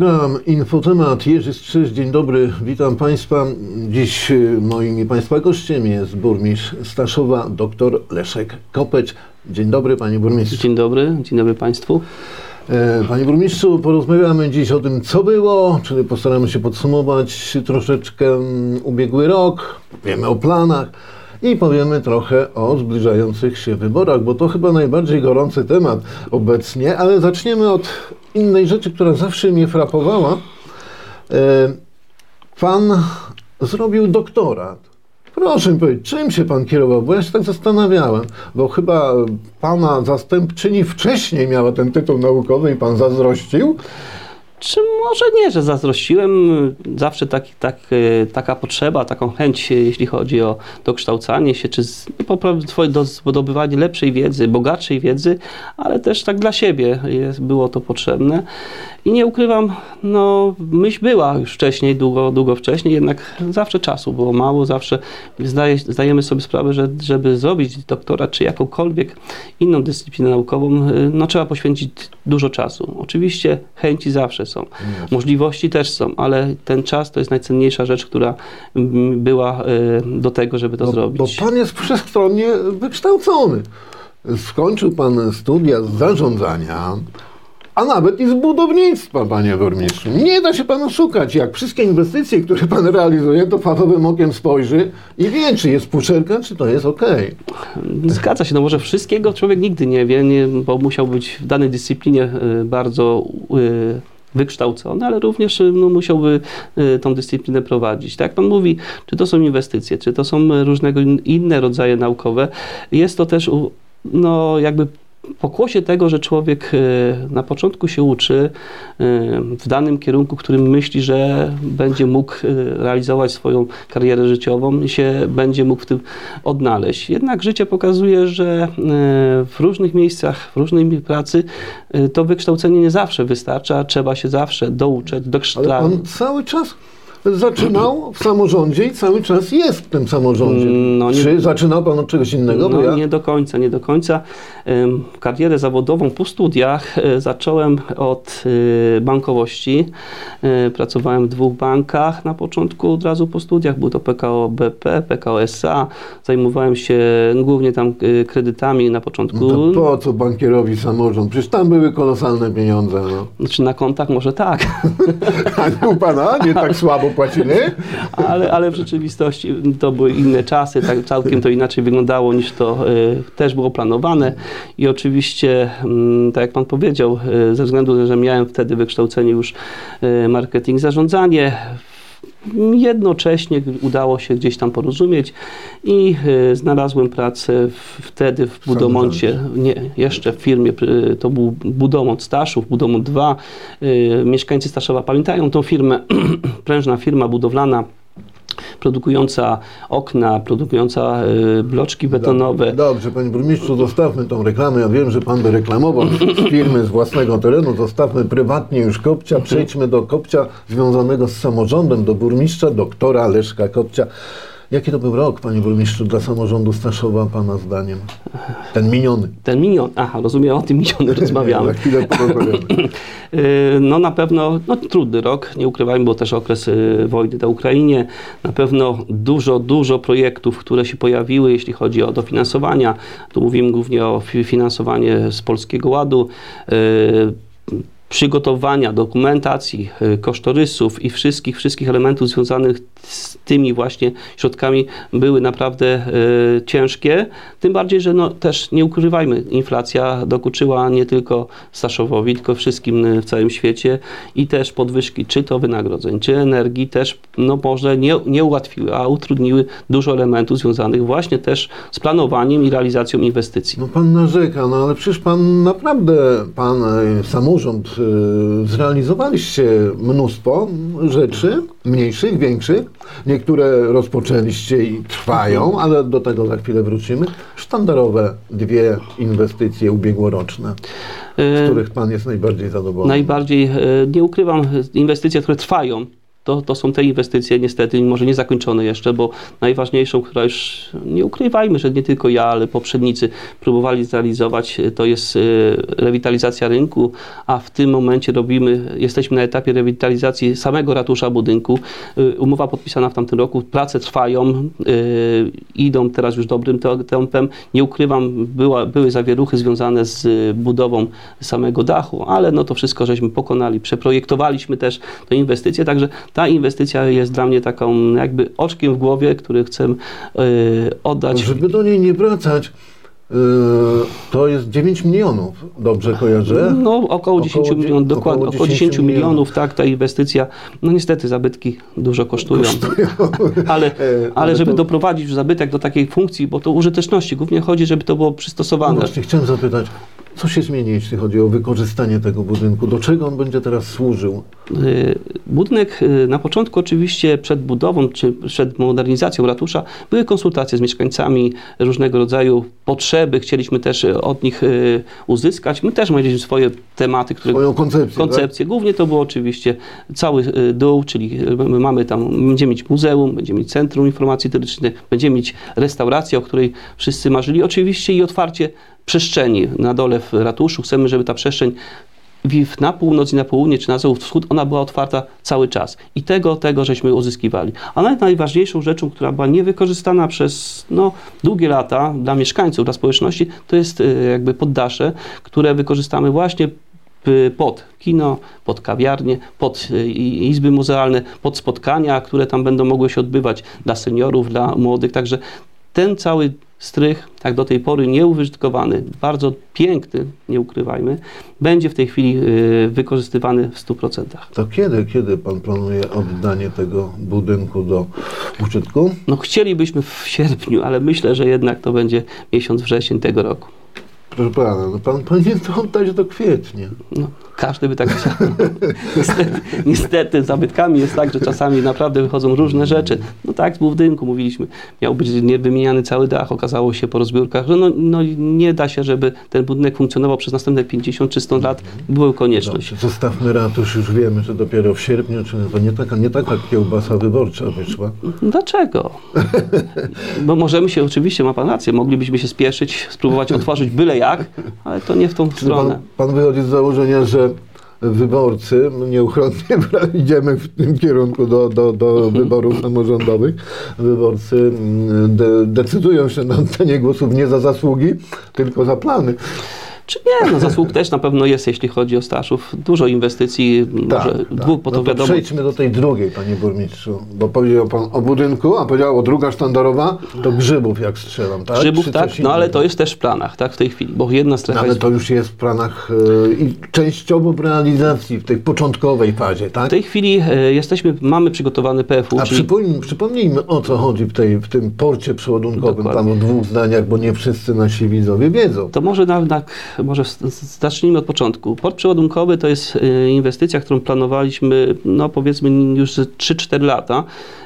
Program Infotemat Jerzy Strzyż. Dzień dobry, witam Państwa. Dziś y, moim i Państwa gościem jest burmistrz Staszowa, dr Leszek Kopeć. Dzień dobry Panie Burmistrzu. Dzień dobry, dzień dobry Państwu. E, Panie Burmistrzu, porozmawiamy dziś o tym, co było, czyli postaramy się podsumować troszeczkę mm, ubiegły rok, wiemy o planach i powiemy trochę o zbliżających się wyborach, bo to chyba najbardziej gorący temat obecnie, ale zaczniemy od innej rzeczy, która zawsze mnie frapowała. E, Pan zrobił doktorat. Proszę mi powiedzieć, czym się pan kierował? Bo ja się tak zastanawiałem, bo chyba pana zastępczyni wcześniej miała ten tytuł naukowy i pan zazdrościł. Czy może nie, że zazdrościłem? Zawsze taki, tak, e, taka potrzeba, taką chęć, e, jeśli chodzi o dokształcanie się, czy zdobywanie lepszej wiedzy, bogatszej wiedzy, ale też tak dla siebie jest, było to potrzebne. I nie ukrywam, no myśl była już wcześniej, długo, długo wcześniej, jednak zawsze czasu było mało, zawsze zdaje, zdajemy sobie sprawę, że żeby zrobić doktorat czy jakąkolwiek inną dyscyplinę naukową, y, no trzeba poświęcić dużo czasu. Oczywiście chęci zawsze są, możliwości też są, ale ten czas to jest najcenniejsza rzecz, która mm, była y, do tego, żeby to No, zrobić. bo pan jest wszechstronnie wykształcony. Skończył pan studia z zarządzania, a nawet i z budownictwa, panie burmistrzu. Nie da się panu szukać. Jak wszystkie inwestycje, które pan realizuje, to fachowym okiem spojrzy i wie, czy jest puszelka, czy to jest okej. Zgadza się, no może wszystkiego człowiek nigdy nie wie, nie, bo musiał być w danej dyscyplinie y, bardzo y, wykształcony, ale również y, no, musiałby y, tą dyscyplinę prowadzić. Tak jak Pan mówi, czy to są inwestycje, czy to są różnego in- inne rodzaje naukowe, jest to też no, jakby pokłosie tego, że człowiek y, na początku się uczy y, w danym kierunku, którym myśli, że będzie mógł y, realizować swoją karierę życiową i się będzie mógł w tym odnaleźć. Jednak życie pokazuje, że w różnych miejscach, w różnej pracy to wykształcenie nie zawsze wystarcza, trzeba się zawsze douczać, Ale dokształcać. pan cały czas zaczynał w samorządzie i cały czas jest w tym samorządzie. Mm, no nie- Czy zaczynał pan od czegoś innego? No ja... nie do końca, nie do końca. Karierę zawodową po studiach y, zacząłem od y, bankowości. Y, Pracowałem w dwóch bankach na początku, od razu po studiach. Był to PKO BP, PKO SA. Zajmowałem się głównie tam kredytami na początku. No to po co bankierowi samorząd? Przecież tam były kolosalne pieniądze. No. Znaczy na kontach może tak, A nie u pana? Nie tak słabo płacili? ale, ale w rzeczywistości to były inne czasy, tak całkiem to inaczej wyglądało niż to y, też było planowane i oczywiście, mm, tak jak Pan powiedział, y, ze względu, że miałem wtedy wykształcenie już y, marketing, zarządzanie, jednocześnie udało się gdzieś tam porozumieć i y, znalazłem pracę w, wtedy w Budomoncie, nie, jeszcze w firmie, to był Budomont Staszów, Budomont 2. Y, mieszkańcy Staszowa pamiętają tą firmę, prężna firma budowlana, produkująca okna, produkująca y, bloczki betonowe. Dobrze, panie burmistrzu, zostawmy tą reklamę. Ja wiem, że pan by reklamował z firmy z własnego terenu. Zostawmy prywatnie już Kopcia. Przejdźmy do Kopcia związanego z samorządem, do burmistrza doktora Leszka Kopcia. Jaki to był rok, panie burmistrzu, dla samorządu Staszowa, pana zdaniem? Ten miniony. Ten minion, aha, rozumiem, o tym minionym rozmawiamy. Chwilę porozmawiamy. Y, No na pewno no, trudny rok, nie ukrywajmy, bo też okres y, wojny na Ukrainie. Na pewno dużo, dużo projektów, które się pojawiły, jeśli chodzi o dofinansowania. Tu mówimy głównie o fi- finansowanie z Polskiego Ładu. Przygotowania, dokumentacji, y, kosztorysów i wszystkich, wszystkich elementów związanych z tymi właśnie środkami były naprawdę y, ciężkie. Tym bardziej, że no, też nie ukrywajmy, inflacja dokuczyła nie tylko Staszowowi, tylko wszystkim y, w całym świecie i też podwyżki, czy to wynagrodzeń, czy energii też no, może nie, nie ułatwiły, a utrudniły dużo elementów związanych właśnie też z planowaniem i realizacją inwestycji. No pan narzeka, no ale przecież pan naprawdę, pan, samorząd, zrealizowaliście mnóstwo rzeczy, mniejszych, większych. Niektóre rozpoczęliście i trwają, ale do tego za chwilę wrócimy. Sztandarowe dwie inwestycje ubiegłoroczne, z Y, których pan jest najbardziej zadowolony. Najbardziej, e, nie ukrywam, inwestycje, które trwają, to, to są te inwestycje niestety może nie zakończone jeszcze, bo najważniejszą, która już nie ukrywajmy, że nie tylko ja, ale poprzednicy próbowali zrealizować, to jest e, rewitalizacja rynku, a w tym momencie robimy, jesteśmy na etapie rewitalizacji samego ratusza budynku. E, umowa podpisana w tamtym roku, prace trwają, e, idą teraz już dobrym tempem. Nie ukrywam, była, były zawieruchy związane z budową samego dachu, ale no to wszystko żeśmy pokonali, przeprojektowaliśmy też tę inwestycję, także ta inwestycja jest dla mnie taką jakby oczkiem w głowie, który chcę yy, oddać. Żeby do niej nie wracać, yy, to jest 9 milionów, dobrze kojarzę? No około 10 około, milionów, dokładnie, około 10, 10 milionów, milionów, tak, ta inwestycja, no niestety zabytki dużo kosztują, kosztują. ale, e, ale żeby to... doprowadzić zabytek do takiej funkcji, bo to użyteczności, głównie chodzi, żeby to było przystosowane. No właśnie, chciałem zapytać, co się zmieni, jeśli chodzi o wykorzystanie tego budynku? Do czego on będzie teraz służył? Y, budynek y, na początku oczywiście przed budową czy przed modernizacją ratusza były konsultacje z mieszkańcami, różnego rodzaju potrzeby, chcieliśmy też od nich y, uzyskać. My też mieliśmy swoje tematy, które... Swoją koncepcję, koncepcję. Tak? Głównie to było oczywiście cały dół, czyli my mamy tam, będziemy mieć muzeum, będziemy mieć centrum informacji turystycznej, będziemy mieć restaurację, o której wszyscy marzyli. Oczywiście i otwarcie przestrzeni na dole w ratuszu. Chcemy, żeby ta przestrzeń na północ i na południe, czy na wschód, ona była otwarta cały czas. I tego, tego żeśmy uzyskiwali. A najważniejszą rzeczą, która była niewykorzystana przez no, długie lata dla mieszkańców, dla społeczności, to jest y, jakby poddasze, które wykorzystamy właśnie pod kino, pod kawiarnie, pod y, izby muzealne, pod spotkania, które tam będą mogły się odbywać dla seniorów, dla młodych. Także ten cały strych, tak do tej pory nieużytkowany, bardzo piękny, nie ukrywajmy, będzie w tej chwili y, wykorzystywany w 100%. To kiedy, kiedy pan planuje oddanie tego budynku do użytku? No chcielibyśmy w sierpniu, ale myślę, że jednak to będzie miesiąc wrzesień tego roku. Proszę pana, no pan powinien to oddać do kwietnia. No, każdy by tak chciał. niestety, niestety, zabytkami jest tak, że czasami naprawdę wychodzą różne rzeczy. No tak, z budynku mówiliśmy, miał być wymieniany cały dach, okazało się po rozbiórkach, że no, no nie da się, żeby ten budynek funkcjonował przez następne 50 czy 100 lat, była konieczność. Dobrze, zostawmy ratusz, już wiemy, że dopiero w sierpniu, czy to nie taka, nie taka kiełbasa wyborcza wyszła. Dlaczego? Bo możemy się, oczywiście ma pan rację, moglibyśmy się spieszyć, spróbować otworzyć byle jak, ale to nie w tą stronę. Pan, pan wychodzi z założenia, że wyborcy, nieuchronnie idziemy w tym kierunku do, do, do mhm. wyborów samorządowych, wyborcy mm, de, decydują się na oddanie głosów nie za zasługi, tylko za plany. Czy nie, no zasług też na pewno jest, jeśli chodzi o Staszów. Dużo inwestycji, tak, może tak. dwóch, bo no to, wiadomo. Przejdźmy do tej drugiej, panie burmistrzu, bo powiedział pan o budynku, a powiedział o druga sztandarowa, to grzybów, jak strzelam, tak? Grzybów, Czy tak, no ale to jest też w planach, tak, w tej chwili, bo jedna strefa no, Ale jest... to już jest w planach yy, i częściowo w realizacji, w tej początkowej fazie, tak? W tej chwili yy, jesteśmy, mamy przygotowany PFU, A czyli... przypomnijmy, przypomnijmy, o co chodzi w, tej, w tym porcie przeładunkowym, Dokładnie. tam w dwóch zdaniach, bo nie wszyscy nasi widzowie wiedzą. To może nawet może zacznijmy od początku. Port przeładunkowy to jest y, inwestycja, którą planowaliśmy, no powiedzmy już 3-4 lata.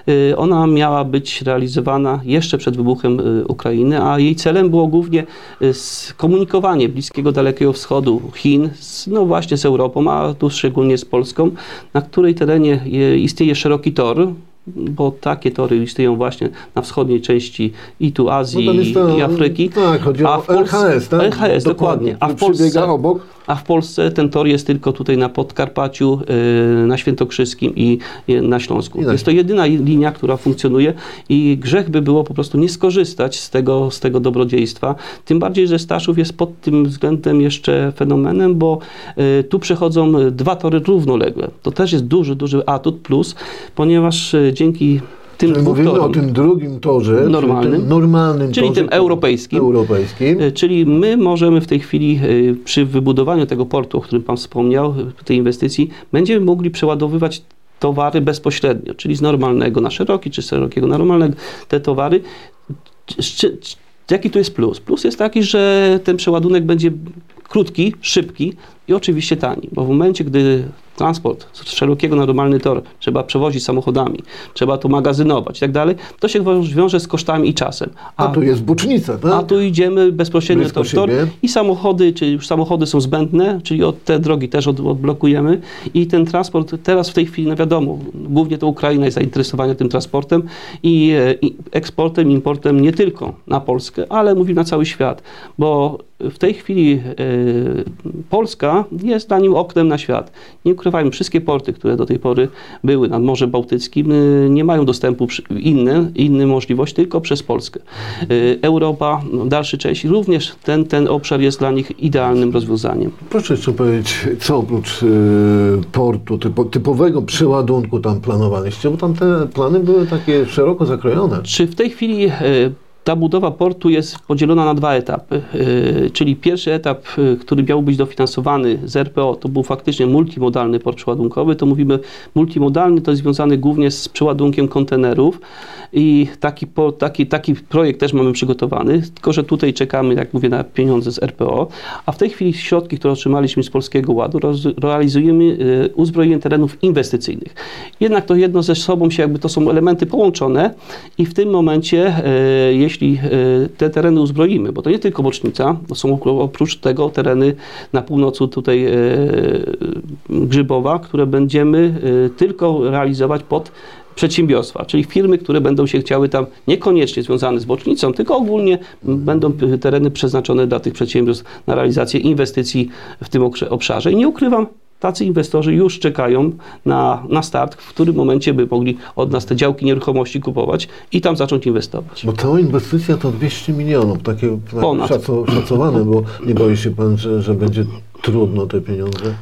Y, ona miała być realizowana jeszcze przed wybuchem y, Ukrainy, a jej celem było głównie skomunikowanie Bliskiego Dalekiego Wschodu, Chin, z, no właśnie z Europą, a tu szczególnie z Polską, na której terenie istnieje szeroki tor, bo takie tory istnieją właśnie na wschodniej części i tu Azji, no i Afryki. Tak, chodzi a o Polsce, LHS, tak? LHS, dokładnie. dokładnie. A w Polsce, obok a w Polsce ten tor jest tylko tutaj na Podkarpaciu, y, na Świętokrzyskim i na Śląsku. Jest to jedyna linia, która funkcjonuje i grzech by było po prostu nie skorzystać z tego, z tego dobrodziejstwa. Tym bardziej, że Staszów jest pod tym względem jeszcze fenomenem, bo y, tu przechodzą dwa tory równolegle. To też jest duży, duży atut plus, ponieważ y, dzięki tym czyli mówimy torom, o tym drugim torze, normalnym, czyli tym normalnym czyli torze, tym europejskim, europejskim. E, czyli my możemy w tej chwili e, przy wybudowaniu tego portu, o którym Pan wspomniał, tej inwestycji, będziemy mogli przeładowywać towary bezpośrednio, czyli z normalnego na szeroki, czy z szerokiego na normalnego, te towary. Jaki tu jest plus? Plus jest taki, że ten przeładunek będzie krótki, szybki i oczywiście tani, bo w momencie, gdy transport z szerokiego na normalny tor, trzeba przewozić samochodami, trzeba to magazynować i tak dalej, to się wiąże z kosztami i czasem. A, tu jest bocznica, tak? A tu idziemy bezpośrednio Blisko tor, tor i samochody, czyli już samochody są zbędne, czyli od te drogi też od, odblokujemy i ten transport teraz w tej chwili, no wiadomo, głównie to Ukraina jest zainteresowana tym transportem i, e, i eksportem, importem nie tylko na Polskę, ale mówi na cały świat, bo w tej chwili e, Polska jest dla nim oknem na świat. Nie ukrywajmy, wszystkie porty, które do tej pory były nad Morzem Bałtyckim, e, nie mają dostępu inne, inne możliwość tylko przez Polskę. E, Europa, no, dalszy część, również ten, ten obszar jest dla nich idealnym rozwiązaniem. Proszę jeszcze powiedzieć, co oprócz portu, typo, typowego przeładunku tam planowaliście, bo tam te plany były takie szeroko zakrojone. Czy w tej chwili ta budowa portu jest podzielona na dwa etapy? E, Czyli pierwszy etap, e, który miał być dofinansowany z RPO, to był faktycznie multimodalny port przeładunkowy. To mówimy multimodalny, to jest związany głównie z przeładunkiem kontenerów i taki, taki, taki projekt też mamy przygotowany, tylko że tutaj czekamy, jak mówię, na pieniądze z RPO, a w tej chwili środki, które otrzymaliśmy z Polskiego Ładu, realizujemy e, uzbrojenie terenów inwestycyjnych. Jednak to jedno ze sobą się jakby to są elementy połączone i w tym momencie, e, jeśli e, te tereny uzbroimy, bo to nie tylko bocznica, to są oprócz tego tereny na północy tutaj e, Grzybowa, które będziemy e, tylko realizować pod przedsiębiorstwa, czyli firmy, które będą się chciały tam niekoniecznie związane z bocznicą, tylko ogólnie będą tereny przeznaczone dla tych przedsiębiorstw na realizację inwestycji w tym obszarze. I nie ukrywam, tacy inwestorzy już czekają na, na start, w którym momencie by mogli od nas te działki nieruchomości kupować i tam zacząć inwestować. Bo cała inwestycja to 200 milionów, takie tak Ponad. szaco, szacowane, bo nie boi się pan, że, że będzie trudno te pieniądze?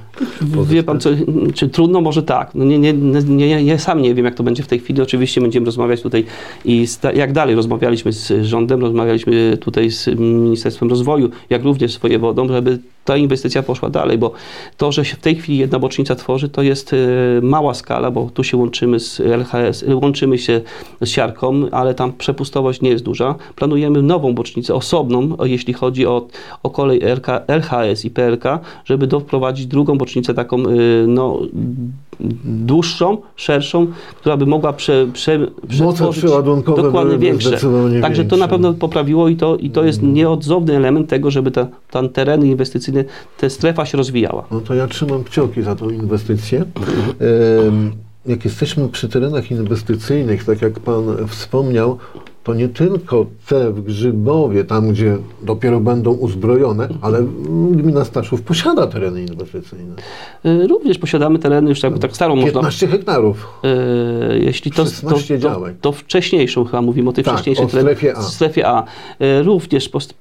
Wie pan, co, czy trudno? Może tak. No nie, nie, nie, ja sam nie wiem, jak to będzie w tej chwili. Oczywiście będziemy rozmawiać tutaj i jak dalej rozmawialiśmy z rządem, rozmawialiśmy tutaj z Ministerstwem Rozwoju, jak również z wojewodą, żeby ta inwestycja poszła dalej, bo to, że się w tej chwili jedna bocznica tworzy, to jest e, mała skala, bo tu się łączymy z LHS, e, łączymy się z siarką, ale tam przepustowość nie jest duża. Planujemy nową bocznicę, osobną, jeśli chodzi o, o kolej LK, LHS i PLK, żeby doprowadzić drugą bocznicę taką y, no, dłuższą, szerszą, która by mogła prze, prze, przetworzyć dokładnie większe. Także to na pewno poprawiło i to, i to jest nieodzowny element tego, żeby ta, ten tereny inwestycyjne, ta strefa się rozwijała. No to ja trzymam kciuki za tą inwestycję. Em, Jak jesteśmy przy terenach inwestycyjnych, tak jak Pan wspomniał, to nie tylko te w Grzybowie, tam gdzie dopiero będą uzbrojone, ale gmina Staszów posiada tereny inwestycyjne. Y, Również posiadamy tereny już tak, tak starą można 15 hektarów. E, jeśli to, to, 16 to, działek. to wcześniejszą chyba mówimy o tej Tak, wcześniejszej o strefie A. strefie A. E, Również post,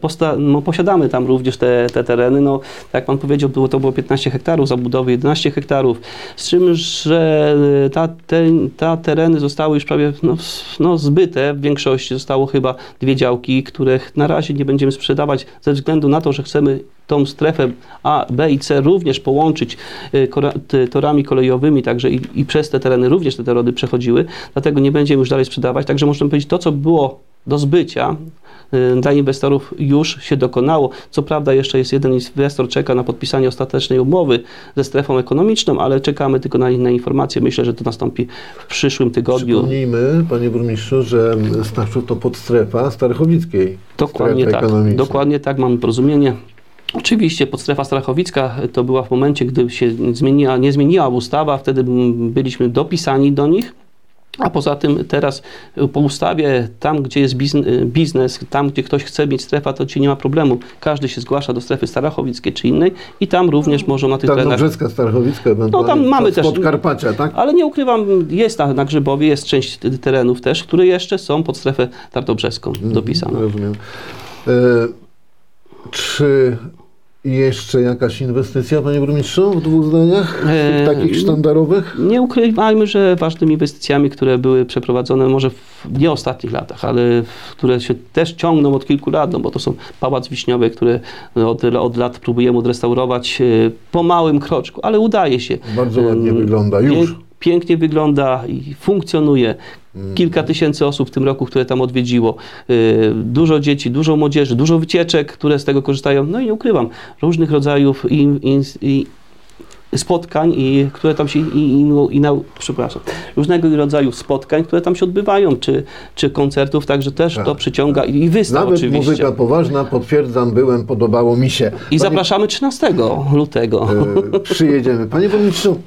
posta, no, posiadamy tam również te, te tereny. No, tak jak pan powiedział, było, to było 15 hektarów, zabudowy 11 hektarów. Z czym, że ta, te, ta tereny zostały już prawie no, no, zbyte. W większości zostało chyba dwie działki, których na razie nie będziemy sprzedawać ze względu na to, że chcemy tą strefę A, B i C również połączyć y, torami kolejowymi, także i, i przez te tereny również te tereny przechodziły, dlatego nie będziemy już dalej sprzedawać. Także można powiedzieć, to co było do zbycia dla inwestorów już się dokonało. Co prawda jeszcze jest jeden inwestor, czeka na podpisanie ostatecznej umowy ze strefą ekonomiczną, ale czekamy tylko na inne informacje. Myślę, że to nastąpi w przyszłym tygodniu. Przypomnijmy, Panie Burmistrzu, że Staszów to podstrefa Starachowickiej. Dokładnie strefy tak. Dokładnie tak, mamy porozumienie. Oczywiście podstrefa Strachowicka to była w momencie, gdy się zmieniła, nie zmieniła ustawa, wtedy byliśmy dopisani do nich. A poza tym teraz po ustawie, tam gdzie jest bizn- biznes, tam gdzie ktoś chce mieć strefę, to ci nie ma problemu. Każdy się zgłasza do strefy Starachowickiej czy innej i tam również może na tych terenach Tarnobrzecka, Starachowicka, No, tam mamy też- Podkarpacia, tak? ale nie ukrywam, jest na, na Grzybowie, jest część terenów też, które jeszcze są pod strefę tarnobrzeską dopisane. Rozumiem. E, czy jeszcze jakaś inwestycja, Panie Burmistrzu, w dwóch zdaniach? E, takich sztandarowych? Nie ukrywajmy, że ważnymi inwestycjami, które były przeprowadzone może w nie ostatnich latach, ale które się też ciągną od kilku lat, no bo to są Pałac Wiśniowy, który od, od lat próbujemy odrestaurować e, po małym kroczku, ale udaje się. Bardzo ładnie wygląda już. Pięk- Pięknie wygląda i funkcjonuje. Kilka tysięcy osób w tym roku, które tam odwiedziło. Y, Dużo dzieci, dużo młodzieży, dużo wycieczek, które z tego korzystają. No i nie ukrywam, różnych rodzajów spotkań, i, które tam się, i, i, i na, przepraszam, różnego rodzaju spotkań, które tam się odbywają, czy, czy koncertów, także też Tak, to przyciąga i, i wystaw Nawet oczywiście. muzyka poważna, potwierdzam, byłem, podobało mi się. I zapraszamy 13 lutego. E, przyjedziemy. Panie burmistrzu,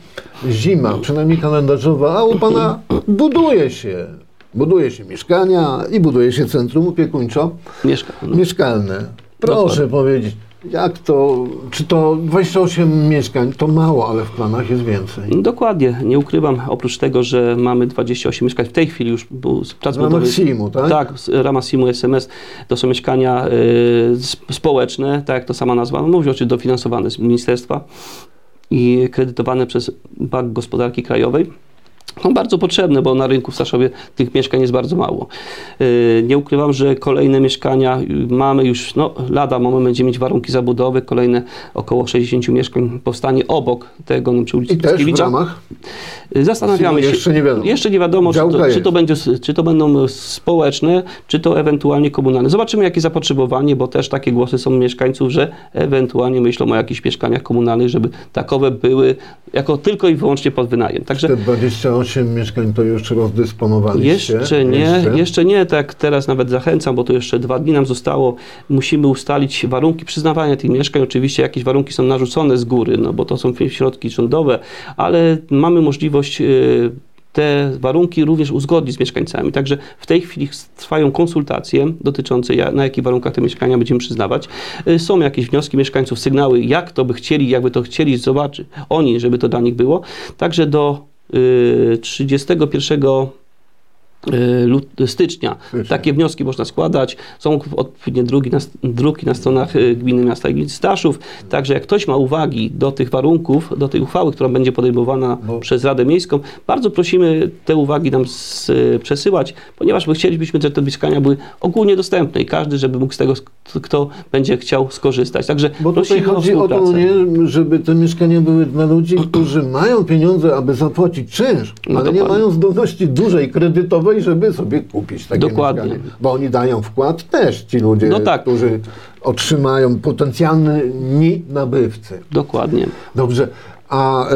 zima, przynajmniej kalendarzowa, a u pana buduje się. Buduje się mieszkania i buduje się centrum opiekuńczo Mieszka. no. mieszkalne. Proszę powiedzieć, jak to, czy to 28 mieszkań to mało, ale w planach jest więcej. Dokładnie, nie ukrywam. Oprócz tego, że mamy 28 mieszkań, w tej chwili już prac W ramach budowy- SIM-u, tak? Tak, z ramach SIM-u SMS to są mieszkania y, sp- społeczne, tak jak to sama nazwa mówi, oczywiście dofinansowane z ministerstwa i kredytowane przez Bank Gospodarki Krajowej no, bardzo potrzebne, bo na rynku w Staszowie tych mieszkań jest bardzo mało. Y, nie ukrywam, że kolejne mieszkania mamy już, no lada moment będziemy mieć warunki zabudowy, kolejne około 60 mieszkań powstanie obok tego no, przy ulicy I też w ramach? Y, zastanawiamy się. Jeszcze nie wiadomo. Jeszcze nie wiadomo, czy to, czy to, będzie, czy to będą y, społeczne, czy to ewentualnie komunalne. Zobaczymy jakie zapotrzebowanie, bo też takie głosy są mieszkańców, że ewentualnie myślą o jakichś mieszkaniach komunalnych, żeby takowe były jako tylko i wyłącznie pod wynajem. Także 48 8 mieszkań to już rozdysponowaliście? Jeszcze nie, jeszcze? jeszcze? nie, tak teraz nawet zachęcam, bo to jeszcze dwa dni nam zostało. Musimy ustalić warunki przyznawania tych mieszkań. Oczywiście jakieś warunki są narzucone z góry, no bo to są środki rządowe, ale mamy możliwość y, te warunki również uzgodnić z mieszkańcami. Także w tej chwili trwają konsultacje dotyczące na jakich warunkach te mieszkania będziemy przyznawać. Y, są jakieś wnioski mieszkańców, sygnały, jak to by chcieli, jakby to chcieli zobaczyć oni, żeby to dla nich było. Także do 31 y, stycznia. Stycznia. Takie wnioski można składać. Są odpowiednie drugi na, druki na stronach y, Gminy Miasta i Gminy Staszów. Także jak ktoś ma uwagi do tych warunków, do tej uchwały, która będzie podejmowana Bo- przez Radę Miejską, bardzo prosimy te uwagi nam z, y, przesyłać, ponieważ my chcielibyśmy, żeby te mieszkania były ogólnie dostępne i każdy, żeby mógł z tego, kto będzie chciał skorzystać. Także Bo tutaj chodzi o to, współpracę. nie, żeby te mieszkania były dla ludzi, którzy mają pieniądze, aby zapłacić czynsz, No ale nie mają zdolności dużej kredytowej, żeby sobie kupić takie Dokładnie. mieszkanie. Bo oni dają wkład też, ci ludzie, No tak. którzy otrzymają potencjalni nabywcy. Dokładnie. Dobrze. A e,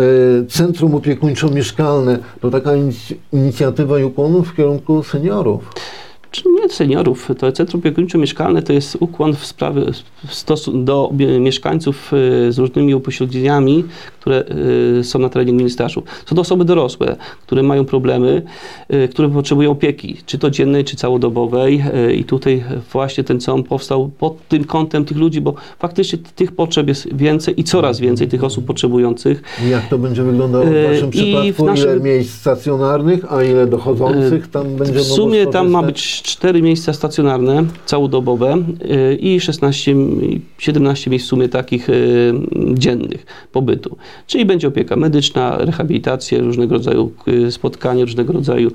Centrum Opiekuńczo-Mieszkalne to taka inic- inicjatywa i ukłon w kierunku seniorów. Nie seniorów, to Centrum Opiekuńczo-Mieszkalne to jest ukłon w sprawie w do mieszkańców y, z różnymi upośledzeniami, które y, są na terenie gminy Staszów. Są to osoby dorosłe, które mają problemy, y, które potrzebują opieki, czy to dziennej, czy całodobowej i tutaj właśnie ten COM powstał pod tym kątem tych ludzi, bo faktycznie tych potrzeb jest więcej i coraz więcej tych osób potrzebujących. I Jak to będzie wyglądało w E, Waszym i przypadku? w naszym- Ile miejsc stacjonarnych, a ile dochodzących tam będzie W sumie tam ma być 4 miejsca stacjonarne, całodobowe y, i 16, i 17 miejsc w sumie takich y, dziennych pobytu. Czyli będzie opieka medyczna, rehabilitacja, różnego rodzaju y, spotkania, różnego rodzaju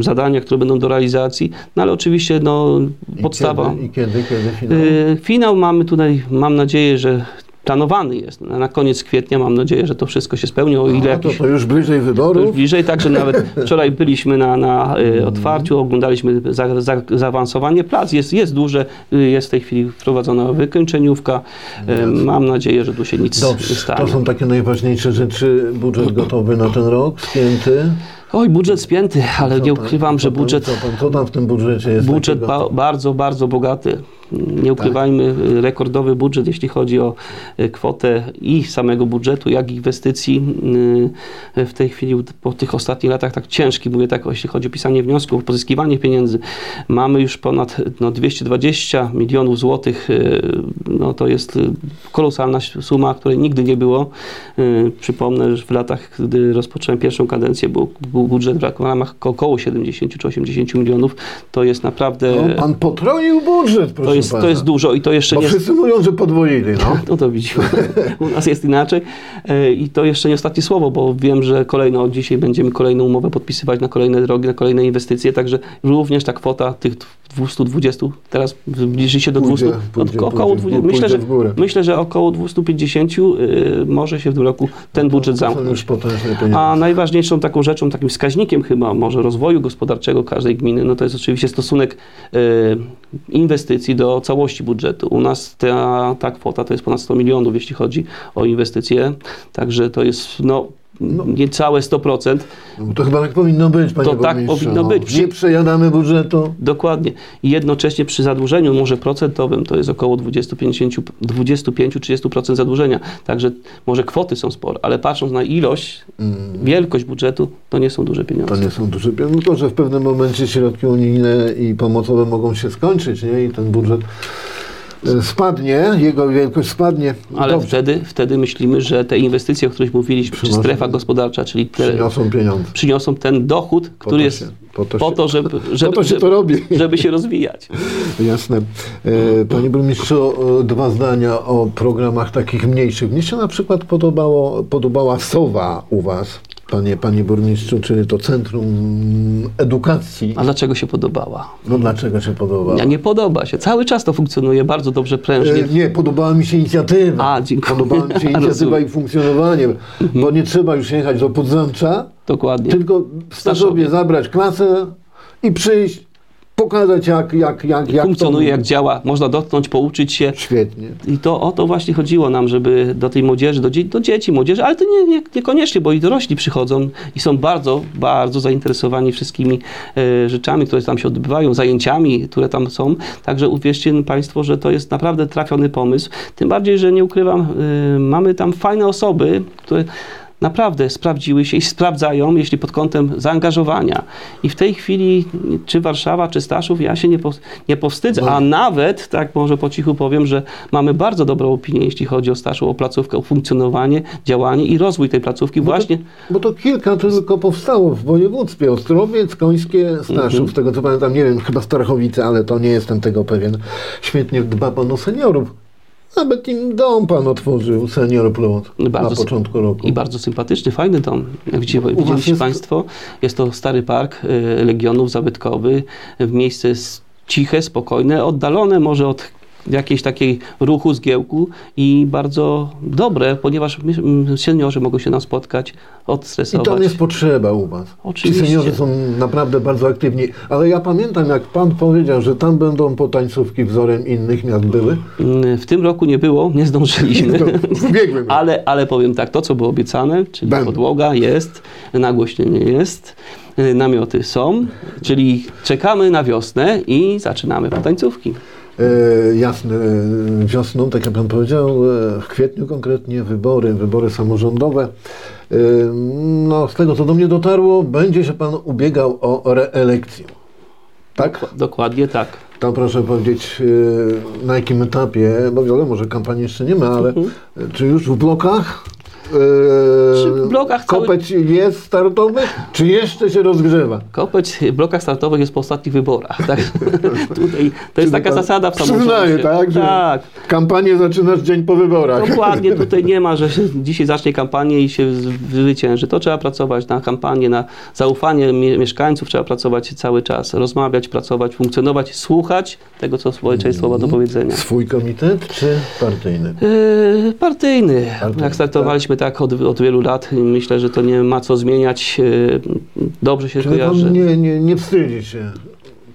zadania, które będą do realizacji. No ale oczywiście no, I podstawa. Kiedy, I kiedy, kiedy finał? Finał mamy tutaj, mam nadzieję, że planowany jest na koniec kwietnia. Mam nadzieję, że to wszystko się spełni, o ile A, to, jakiś to już bliżej to już wyborów. bliżej, także nawet wczoraj byliśmy na, na y, otwarciu, oglądaliśmy za, za, zaawansowanie. Plac jest, jest duże, y, jest w tej chwili wprowadzona wykończeniówka. Y, mam nadzieję, że tu się nic nie stanie. to są takie najważniejsze rzeczy. Budżet gotowy na ten rok, spięty. Oj, budżet spięty, ale Co nie pan- ukrywam, co że pan- budżet, Co, pan, co tam w tym budżecie jest budżet ba, bardzo, bardzo bogaty. Nie ukrywajmy, y, rekordowy budżet, jeśli chodzi o y, kwotę i samego budżetu, jak i inwestycji. y, W tej chwili, po tych ostatnich latach, tak ciężki, mówię tak, jeśli chodzi o pisanie wniosków, pozyskiwanie pieniędzy, mamy już ponad no, 220 milionów złotych. y, No, to jest kolosalna suma, której nigdy nie było. Przypomnę, że w latach, gdy rozpocząłem pierwszą kadencję, był, był budżet w ramach około 70 czy 80 milionów. To jest naprawdę. No, pan potroił budżet, proszę jest, to jest dużo i to jeszcze Bo nie. wszyscy mówią, że podwoili, no. No to widzimy. U nas jest inaczej. E, I to jeszcze nie ostatnie słowo, bo wiem, że kolejno dzisiaj będziemy kolejną umowę podpisywać na kolejne drogi, na kolejne inwestycje, także również ta kwota tych 220, teraz zbliży się do Pójdzie, 200, pójdzie, około pójdzie, 20, pójdzie myślę, że, myślę, że około 250 y, może się w tym roku ten budżet To zamknąć. A najważniejszą taką rzeczą, takim wskaźnikiem chyba może rozwoju gospodarczego każdej gminy, no to jest oczywiście stosunek e, inwestycji do całości budżetu. U nas ta, ta kwota to jest ponad 100 milionów, jeśli chodzi o inwestycje, także to jest no, niecałe 100%. No, to chyba tak powinno być, panie To tak burmistrzu, powinno no. być. Nie przejadamy budżetu. Dokładnie. I jednocześnie przy zadłużeniu, może procentowym, to jest około 25-30% zadłużenia. Także może kwoty są spore, ale patrząc na ilość, wielkość budżetu, to nie są duże pieniądze. To nie są duże pieniądze, tylko że w pewnym momencie środki unijne i pomocowe mogą się skończyć, nie? I ten budżet spadnie, jego wielkość spadnie. Ale Dobrze, wtedy, wtedy myślimy, że te inwestycje, o których mówiliśmy, czy strefa gospodarcza, czyli te, przyniosą pieniądze. przyniosą ten dochód, który jest się- po to po się- to, żeby, żeby, po to się żeby, to robi. żeby się rozwijać. Jasne. E, Panie burmistrzu, e, dwa zdania o programach takich mniejszych. Mnie się na przykład podobało, podobała SOWA u Was, panie, panie burmistrzu, czyli to Centrum Edukacji. A dlaczego się podobała? No dlaczego się podobała? Ja nie podoba się. Cały czas to funkcjonuje bardzo dobrze, prężnie. E, Nie, podobała mi się inicjatywa. A, dziękuję. Podobała mi się inicjatywa i funkcjonowanie, bo nie trzeba już jechać do Podzamcza, Dokładnie. tylko stażowie zabrać klasę i przyjść, pokazać jak, jak, jak, jak Funkcjonuje, jak działa. Można dotknąć, pouczyć się. Świetnie. I to o to właśnie chodziło nam, żeby do tej młodzieży, do, dzie- do dzieci, młodzieży, ale to nie, nie, niekoniecznie, bo i dorośli przychodzą i są bardzo, bardzo zainteresowani wszystkimi e, rzeczami, które tam się odbywają, zajęciami, które tam są. Także uwierzcie Państwo, że to jest naprawdę trafiony pomysł. Tym bardziej, że nie ukrywam, e, mamy tam fajne osoby, które naprawdę sprawdziły się i sprawdzają, jeśli pod kątem zaangażowania. I w tej chwili, czy Warszawa, czy Staszów, ja się nie, po, nie powstydzę, a nawet, tak może po cichu powiem, że mamy bardzo dobrą opinię, jeśli chodzi o Staszów, o placówkę, o funkcjonowanie, działanie i rozwój tej placówki właśnie. Bo to kilka tylko powstało w województwie. Ostrowiec, Końskie, Staszów. Mhm. Z tego co pamiętam, nie wiem, chyba Starchowice, ale to nie jestem tego pewien. Świetnie dba pan o seniorów. Nawet im dom pan otworzył, Senior Plus, Bardzo na początku roku. I bardzo sympatyczny, fajny dom. Jak widzicie, widzieliście jest- Państwo, jest to stary park y, Legionów zabytkowy, w miejsce ciche, spokojne, oddalone może od jakiejś takiej ruchu, zgiełku i bardzo dobre, ponieważ mm, seniorzy mogą się nam spotkać, I odstresować. tam jest potrzeba u was. Oczywiście. Ci seniorzy są naprawdę bardzo aktywni. Ale ja pamiętam, jak pan powiedział, że tam będą potańcówki wzorem innych miast były. Mm, W tym roku nie było, nie zdążyliśmy. W ubiegłym. Ale, ale powiem tak, to co było obiecane, czyli Będą. podłoga jest, nagłośnienie jest, y, namioty są, czyli czekamy na wiosnę i zaczynamy potańcówki. E, jasne, e, wiosną, tak jak pan powiedział, e, w kwietniu konkretnie wybory, wybory samorządowe. No, z tego co do mnie dotarło, będzie się pan ubiegał o reelekcję. Tak? Dokładnie tak. To proszę powiedzieć, na jakim etapie, bo wiadomo, że kampanii jeszcze nie ma, ale Mhm. czy już w blokach? Czy w blokach cały- Kopeć jest startowy, czy jeszcze się rozgrzewa? Kopeć w blokach startowych jest po ostatnich wyborach. Tak? Tutaj, to jest Czyli taka zasada w samorządzie. tak? Że Tak. Kampanię zaczynasz dzień po wyborach. Dokładnie, tutaj nie ma, że dzisiaj zacznie kampanię i się zwycięży. To trzeba pracować na kampanię, na zaufanie mie- mieszkańców, trzeba pracować cały czas, rozmawiać, pracować, funkcjonować, słuchać tego, co społeczeństwo ma do powiedzenia. Swój komitet czy partyjny? Yy, partyjny. Partyjny, Jak startowaliśmy tak od, od wielu lat, myślę, że to nie ma co zmieniać. Yy, Dobrze się Czyli kojarzy. nie, nie, nie wstydzi się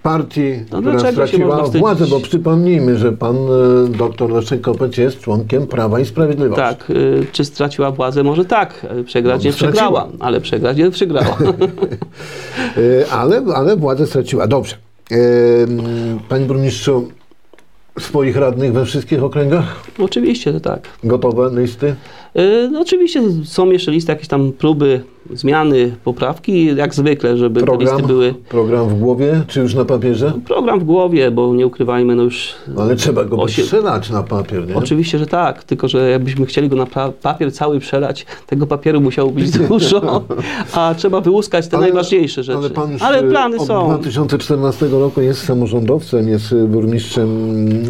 partii, No która straciła władzę, bo przypomnijmy, że pan e, doktor Leszek Kopeć jest członkiem Prawa i Sprawiedliwości. Tak, yy, czy straciła władzę? Może tak, przegrać No, nie straciła. przegrała, ale przegrać nie przegrała. E, ale, ale władzę straciła. Dobrze. E, Panie burmistrzu, swoich radnych we wszystkich okręgach? Oczywiście, że tak. Gotowe listy? Yy, No oczywiście są jeszcze listy, jakieś tam próby, zmiany, poprawki, jak zwykle, żeby te Program, listy były program w głowie, czy już na papierze? program w głowie, bo nie ukrywajmy, no już No, ale trzeba go Osiem- przelać na papier, nie? Oczywiście, że tak, tylko że jakbyśmy chcieli go na papier cały przelać, tego papieru musiało być dużo, a trzeba wyłuskać te Ale- najważniejsze rzeczy. Ale pan już Ale e, plany od są. 2014 roku jest samorządowcem, jest e, burmistrzem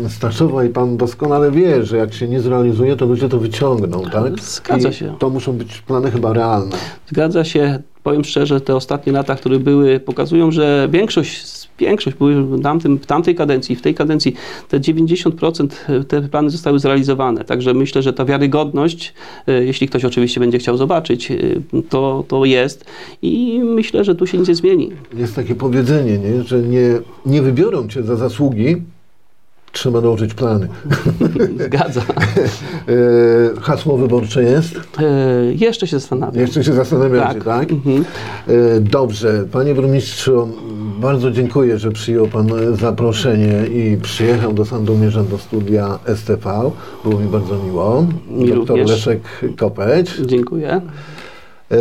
Staszowa i pan doskonale wie, że jak się nie zrealizuje, to ludzie to wyciągną, tak? Zgadza I się. To muszą być plany chyba realne. Zgadza się. Powiem szczerze, te ostatnie lata, które były, pokazują, że większość większość, były w, tamtym, w tamtej kadencji, w tej kadencji te 90% te plany zostały zrealizowane. Także myślę, że ta wiarygodność, e, jeśli ktoś oczywiście będzie chciał zobaczyć, e, to, to jest i myślę, że tu się nic nie zmieni. Jest takie powiedzenie, nie? że nie, nie wybiorą cię za zasługi, trzeba dołożyć plany. Zgadza. E, Hasło wyborcze jest? E, jeszcze się zastanawiam. Jeszcze się zastanawiacie, tak? Tak. Mhm. E, Dobrze. Panie burmistrzu, bardzo dziękuję, że przyjął Pan zaproszenie i przyjechał do Sandomierza do studia STV. Było mi bardzo miło. Mi Doktor również. Leszek Kopeć. Dziękuję. E,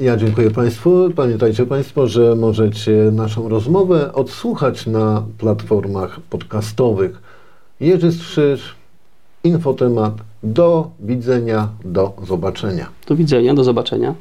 Ja dziękuję Państwu. Pamiętajcie Państwo, że możecie naszą rozmowę odsłuchać na platformach podcastowych. Jerzy Strzyż, Infotemat. Do widzenia, do zobaczenia. Do widzenia, do zobaczenia.